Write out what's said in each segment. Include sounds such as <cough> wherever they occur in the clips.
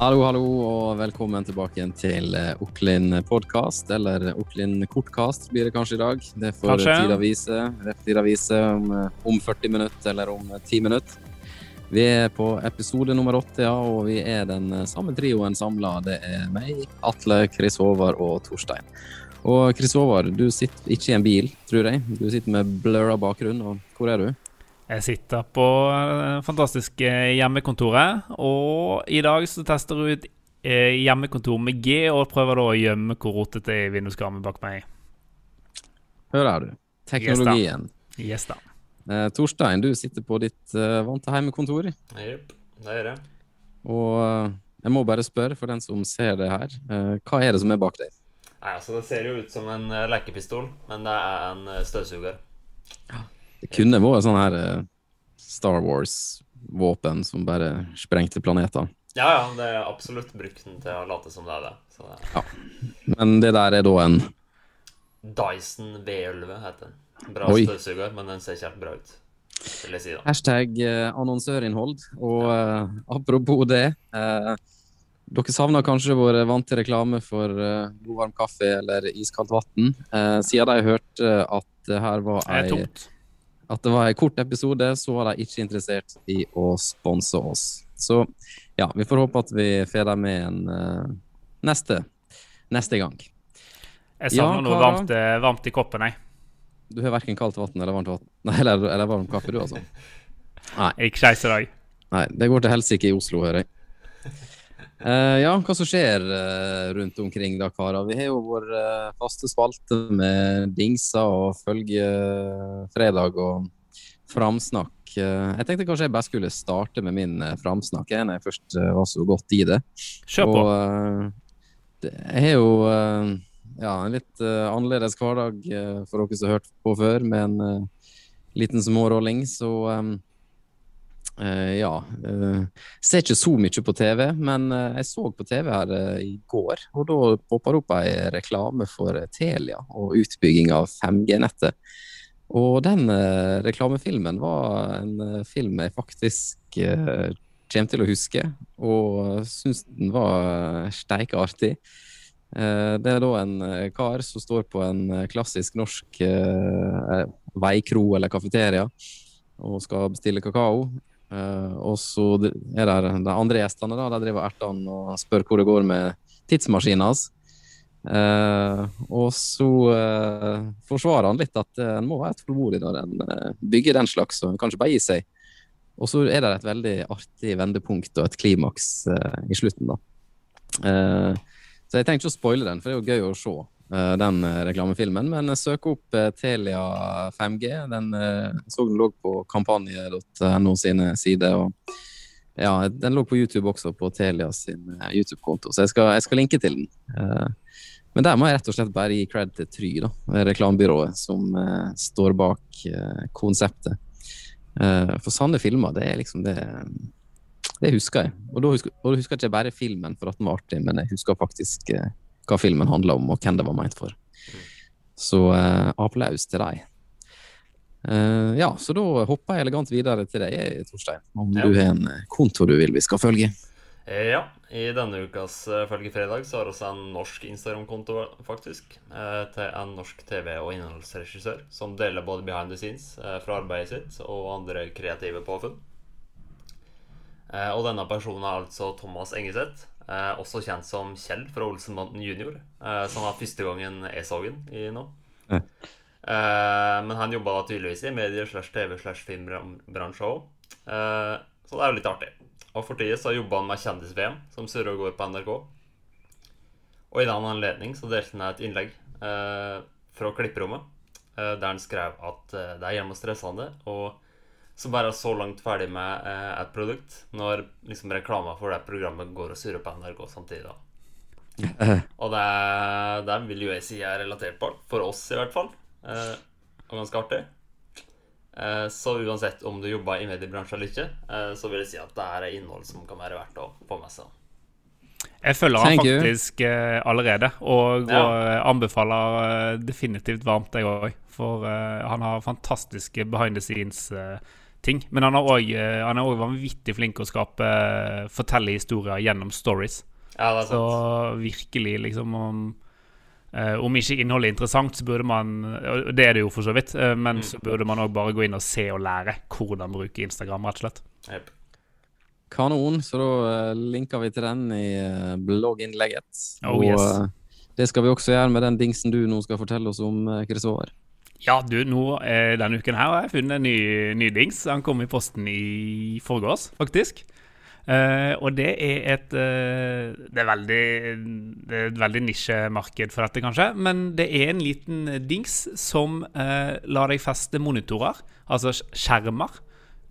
Hallo, hallo, og velkommen tilbake igjen til eh, Oklin podkast, eller Oklin kortkast blir det kanskje i dag. Det får tida vise. rett tid tida vise om, eh, om 40 minutter eller om eh, 10 minutter. Vi er på episode nummer åtte, ja, og vi er den eh, samme trioen samla. Det er meg, Atle, Chris Håvard og Torstein. Og Chris Håvard, du sitter ikke i en bil, tror jeg. Du sitter med blurra bakgrunn. og Hvor er du? Jeg sitter på det fantastiske hjemmekontoret, og i dag så tester du ut eh, hjemmekontor med G, og prøver da å gjemme hvor rotete er vinduskarmen bak meg. Hører du? Teknologien. Yes da. Eh, Torstein, du sitter på ditt eh, vante hjemmekontor. Jepp, det gjør jeg. Og eh, jeg må bare spørre, for den som ser det her, eh, hva er det som er bak deg? Nei, altså Det ser jo ut som en eh, lekepistol, men det er en støvsuger. støvsuger. Det kunne vært sånn her eh, Star Wars-våpen som bare sprengte planeter. Ja, ja, det er absolutt brukt den til å late som det er det. Så det er Men det der er da en Dyson V11 heter den. Bra Oi. støvsuger, men den ser ikke helt bra ut. Vil jeg si da. hashtag eh, annonsørinnhold. Og eh, apropos det eh, Dere savner kanskje vår vante reklame for eh, god varm kaffe eller iskaldt vann. Eh, siden de hørte at det her var Det er ei tomt. At det var en kort episode, så var de ikke interessert i å sponse oss. Så ja, vi får håpe at vi får dem med en uh, neste, neste gang. Jeg Ja, noe varmt, eh, varmt i koppen, jeg. Du har verken kaldt vann eller varmt vann. <laughs> Nei, eller, eller varm kaffe, du, altså. <laughs> Nei. Ikke skeis i dag. Nei, det går til helsike i Oslo, hører jeg. Eh, ja, hva som skjer uh, rundt omkring da, karer? Vi har jo vår uh, faste spalte med dingser og følgefredag og framsnakk. Jeg tenkte kanskje jeg bare skulle starte med min framsnakk, når jeg først var så godt i det. Kjør på. Og det, jeg har jo ja, en litt annerledes hverdag for dere som har hørt på før, med en liten smårolling, så eh, ja. eh, ser ikke så mye på TV, men eh, jeg så på TV her eh, i går, og da poppa det opp ei reklame for eh, Telia og utbygging av 5G-nettet. Og den eh, reklamefilmen var en eh, film jeg faktisk eh, kommer til å huske, og syns den var steike artig. Eh, det er da en eh, kar som står på en eh, klassisk norsk eh, veikro eller kafeteria og skal bestille kakao. Eh, og så er det de andre gjestene, da, de driver ertan og spør hvor det går med tidsmaskinen hans. Uh, og så uh, forsvarer han litt at en må være tålmodig når en bygger den slags, og en kan ikke bare gi seg. Og så er det et veldig artig vendepunkt og et klimaks i slutten, da. Så jeg tenkte ikke å spoile den, for det er jo gøy å se den eh, reklamefilmen. Men søk opp eh, Telia 5G. Den eh, så den lå på kampanje.no sine sider. og ja, Den lå på YouTube også, på Telia sin eh, YouTube-konto, så jeg skal, jeg skal linke til den. Eh, men der må jeg rett og slett bare gi cred til Try, da, reklamebyrået som eh, står bak eh, konseptet. Eh, for sanne filmer, det er liksom det Det husker jeg. Og da husker, og da husker jeg ikke bare filmen for at den var artig, men jeg husker faktisk eh, hva filmen handla om, og hvem det var meint for. Så eh, applaus til deg. Eh, ja, så da hopper jeg elegant videre til deg, Torstein. Om Ja. du har en konto du vil vi skal følge. Eh, Ja, i denne ukas eh, Følgefredag så har vi en norsk Instagram-konto, faktisk. eh, Til en norsk TV- og innholdsregissør som deler både behind the scenes fra arbeidet sitt og andre kreative påfunn. Og denne personen er altså Thomas Engeseth, eh, også kjent som Kjell fra Olsenbanden jr., eh, som var første gangen jeg så ham i nå. Eh, Men han jobba tydeligvis i medier slash TV slash filmbransje òg, så det er jo litt artig. Og for tida så jobba han med Kjendis-VM, som surrer og går på NRK. Og i den anledning så delte han et innlegg eh, fra klipperommet, eh, der han skrev at eh, det er hjemme og stressende, og så bare er så langt ferdig med eh, et produkt når liksom reklama for det programmet går og surrer på NRK samtidig. da. <laughs> Og det, det vil jo jeg si er relatert på, for oss, i hvert fall. Eh, og ganske artig. Eh, Så uansett om du jobber i mediebransjen eller ikke, eh, så vil jeg si at det er innhold som kan være verdt å få med seg. Jeg følger han faktisk eh, allerede, og, Ja. og eh, anbefaler eh, definitivt varmt, jeg òg. For eh, han har fantastiske behind the scenes-ting ting. Men han er òg han er vanvittig flink til å skape fortelle historier gjennom stories. Ja, det er Så virkelig, liksom om, eh, om ikke innholdet er interessant, så burde man Og det er det jo for så vidt, eh, men Mm. så burde man òg bare gå inn og se og lære hvordan bruke Instagram, rett og slett. Yep. Kanon, så da eh, linker vi til den i eh, blogginnlegget. Oh, yes. Og det skal vi også gjøre med den dingsen du nå skal fortelle oss om, eh, Kristoffer. Ja, du, nå eh, denne uken her har jeg funnet en ny, ny dings. Han kom i posten i forgårs, faktisk. Eh, og det er et eh, Det er veldig Det er et veldig nisjemarked for dette, kanskje. Men det er en liten dings som eh, lar deg feste monitorer, altså skjermer,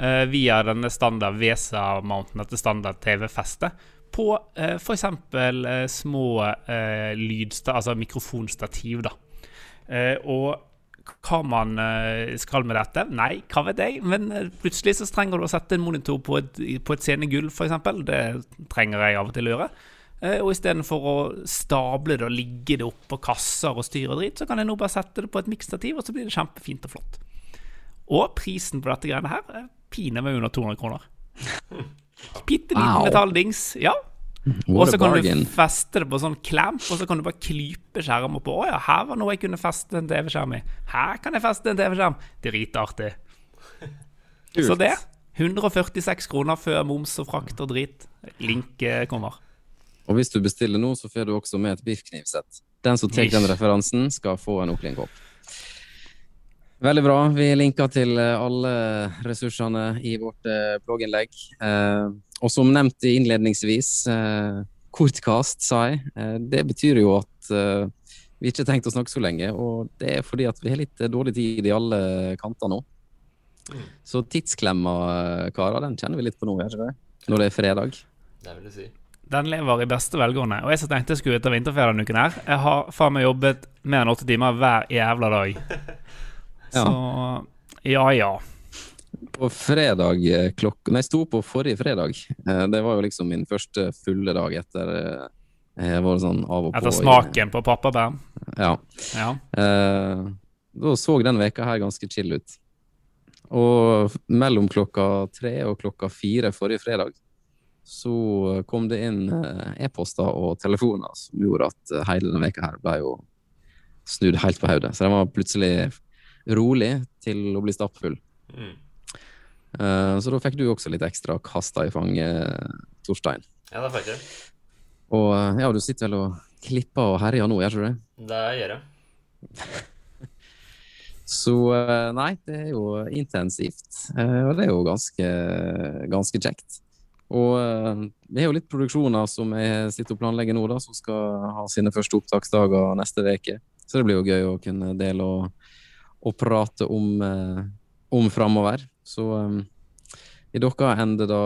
eh, via denne standard VESA-mounten, etter standard TV-festet, på eh, f.eks. Eh, små lydsta... Altså mikrofonstativ, da. Og hva man eh, skal med dette? Nei, hva vet jeg. Men eh, plutselig så trenger du å sette en monitor på et, på et scenegulv, f.eks. Det trenger jeg av og til å gjøre. Eh, og istedenfor å stable det og ligge det oppå kasser og styr og drit, så kan jeg nå bare sette det på et miksstativ, og så blir det kjempefint og flott. Og prisen på dette greiene her er pinadø under 200 kroner. <laughs> Bitte liten Wow. metalldings. Ja, og så kan bargain. du feste det på sånn klamp, og så kan du bare klype skjermer på. Å ja, her var noe jeg kunne feste en TV-skjerm i. Her kan jeg feste en TV-skjerm. Dritartig. Så det. 146 kroner før moms og frakt og drit. Link eh, kommer. Og hvis du bestiller nå, så får du også med et biffknivsett. Den som tar den referansen, skal få en Oakley-kopp. Veldig bra. Vi linker til eh, alle ressursene i vårt eh, blogginnlegg. Eh, og som nevnt innledningsvis, eh, kortkast, sa jeg. Eh, det betyr jo at eh, vi ikke har tenkt å snakke så lenge, og det er fordi at vi har litt dårlig tid i alle kanter nå. Så tidsklemma, karer, den kjenner vi litt på nå, gjør ikke det? Når det er fredag. Det vil jeg si. Den lever i beste velgående. Og jeg som tenkte jeg skulle ut av vinterferie denne uken her, jeg har faen meg jobbet mer enn åtte timer hver jævla dag. <laughs> Ja. Så ja, ja. På fredag eh, klokka Nei, jeg sto på forrige fredag. Eh, Det var jo liksom min første fulle dag etter eh, Jeg var sånn av og på. Etter smaken på pappabær. Ja. Ja. Eh, Da så den veka her ganske chill ut. Og mellom klokka tre og klokka fire forrige fredag så kom det inn e-poster og telefoner som gjorde at hele denne veka her ble jo snudd helt på hodet. Så den var plutselig rolig til å bli stappfull. Mm. Uh, Så da fikk du også litt ekstra kasta i fanget, Torstein. Ja, det fikk jeg. Og eh, ja, du sitter vel og klipper og herjer nå, gjør du det? Det gjør jeg. <laughs> Så eh, nei, det er jo intensivt. eh, Og det er jo ganske, ganske kjekt. Og eh, vi har jo litt produksjoner som jeg sitter og planlegger nå, da, som skal ha sine første opptaksdager neste uke. Så det blir jo gøy å kunne dele og, og prate om, eh, om framover. Så eh, i deres ende, da,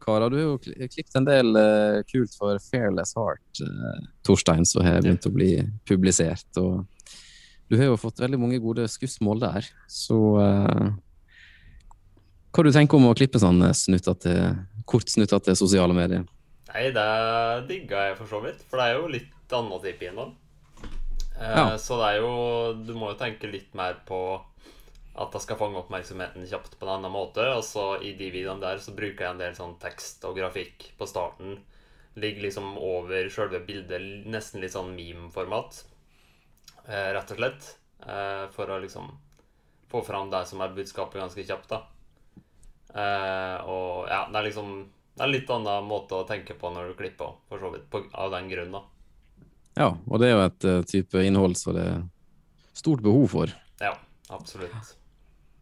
karer, du har jo klippet en del eh, kult for Fairless Heart, eh, Torstein, som har begynt å bli publisert. og du har jo fått veldig mange gode skussmål der, så eh, Hva du tenker om å klippe sånn snuttete, til sosiale medier? Nei, det digga jeg for så vidt. For det er jo litt annen type innhold. Eh, Ja. Så det er jo Du må jo tenke litt mer på at jeg skal fange oppmerksomheten kjapt på en annen måte. Og så i de videoene der så bruker jeg en del sånn tekst og grafikk på starten. Ligger liksom over sjølve bildet, nesten litt sånn meme-format. Eh, rett og slett. Eh, for å liksom få fram det som er budskapet ganske kjapt, da. Eh, og ja, det er liksom Det er en litt annen måte å tenke på når du klipper, for så vidt. Av den grunn, da. Ja, og det er jo et uh, type innhold som det er stort behov for. Ja, absolutt.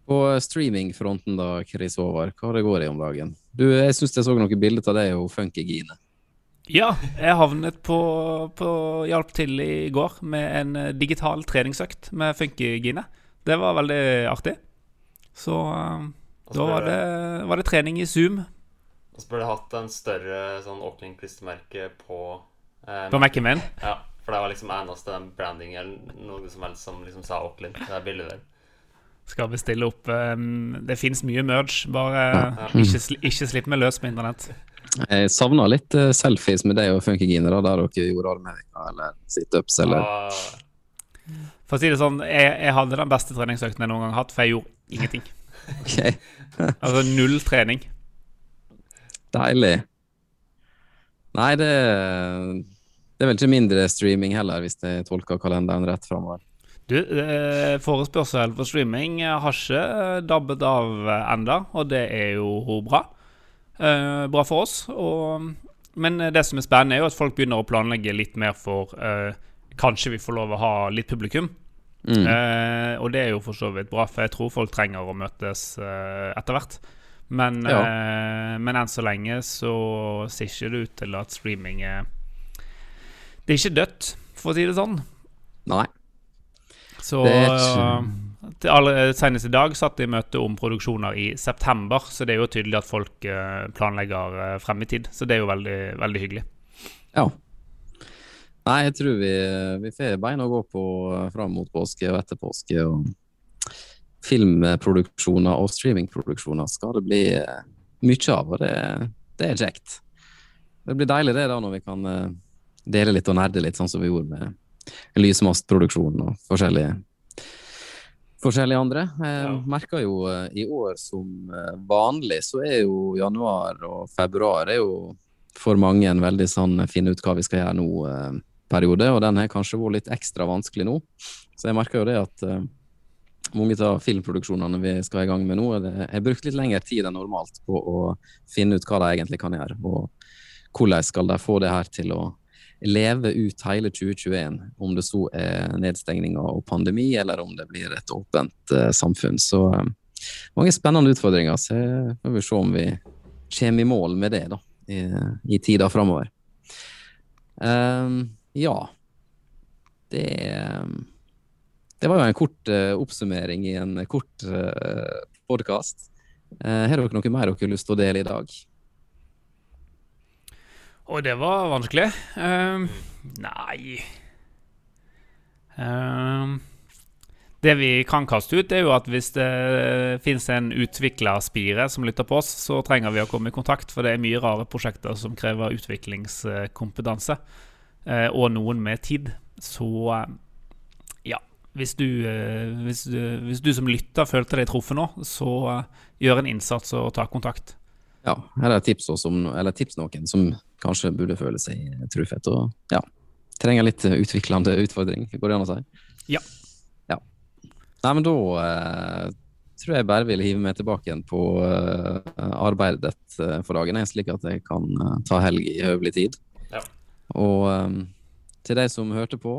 På streamingfronten da, Chris Håvard, hva det går i om dagen? Du, jeg syns jeg så noen bilder av deg og Funkygine. Ja, jeg havnet på, på Hjalp til i går med en eh, digital treningsøkt med Funkygine. Det var veldig artig. Så eh, da var det, var det trening i Zoom Og så burde du hatt en større sånn Auckland-klistremerke på eh, på Mac-en min. Ja, for det var liksom eneste den branding eller noe som helst som liksom sa Auckland. Det er bildet der. Skal vi stille opp um, Det fins mye merge, bare Ja. ikke, ikke slipp meg løs på internett. Jeg savna litt eh, selfies med deg og Funkygine, der dere gjorde armhevinger eller situps eller Og, For å si det sånn, jeg, jeg hadde den beste treningsøkten jeg noen gang har hatt, for jeg gjorde ingenting. <laughs> Altså null trening. deilig. Nei, det, det er vel ikke mindre streaming heller, hvis jeg tolker kalenderen rett framover. Du, eh, forespørsel for streaming har ikke dabbet av enda, og det er jo bra. Eh, bra for oss. Og, men det som er spennende, er jo at folk begynner å planlegge litt mer for eh, Kanskje vi får lov å ha litt publikum. Mm. Eh, og det er jo for så vidt bra, for jeg tror folk trenger å møtes eh, etter hvert. Men, Ja. eh, men enn så lenge så ser ikke det ut til at streaming er Det er ikke dødt, for å si det sånn. Nei. Så Det til alle- Senest i dag satt de i møte om produksjoner i september, så det er jo tydelig at folk eh, planlegger eh, frem i tid. Så det er jo veldig, veldig hyggelig. Ja. Nei, jeg tror vi, vi får bein å gå på eh, fram mot påske og etter påske. og Filmproduksjoner og streamingproduksjoner skal det bli eh, mye av, og det, det er kjekt. Det blir deilig det da når vi kan eh, dele litt og nerde litt, sånn som vi gjorde med lysmastproduksjonen og forskjellige forskjellige andre. Jeg Ja. merker jo eh, i år som eh, vanlig, så er jo januar og februar er jo for mange en veldig sånn finne ut hva vi skal gjøre nå-periode, og den har kanskje vært litt ekstra vanskelig nå. Så jeg merker jo det at eh, mange av filmproduksjonene vi skal i gang med nå, har brukt litt lengre tid enn normalt på å finne ut hva de egentlig kan gjøre, og hvordan skal de få det her til å leve ut hele 2021, om det så er nedstengninger og pandemi, eller om det blir et åpent eh, samfunn. Så eh, mange spennende utfordringer, så får vi se om vi kommer i mål med det da, i, i tida framover. Ehm, ja, det Det var jo en kort uh, oppsummering i en kort uh, podkast. har dere noe mer dere har lyst til å dele i dag? Og det var vanskelig. Um, nei um, Det vi kan kaste ut, er jo at hvis det fins en utvikla spire som lytter på oss, så trenger vi å komme i kontakt, for det er mye rare prosjekter som krever utviklingskompetanse. Uh, Og noen med tid. Så uh, ja. Hvis du, uh, hvis, hvis du som lytter følte deg truffet nå, så gjør en innsats og ta kontakt. Ja, eller tips, om, eller tips noen som kanskje burde føle seg truffet og ja, trenger litt utviklende <laughs> utfordring, går det an å si? Ja. ja. Nei, men da eh, tror jeg bare vil hive meg tilbake igjen på eh, arbeidet eh, for dagen, slik at jeg kan eh, ta helg i høvelig tid. Ja. Og eh, til deg som hørte på,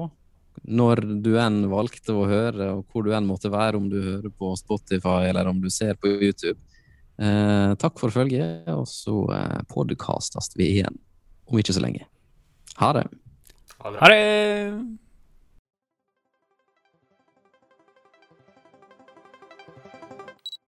når du enn valgte å høre, og hvor du enn måtte være, om du hører på Spotify eller om du ser på YouTube, Eh, takk for følget, og så eh, podkastes vi igjen om ikke så lenge. Ha det. Ha det. Ha det!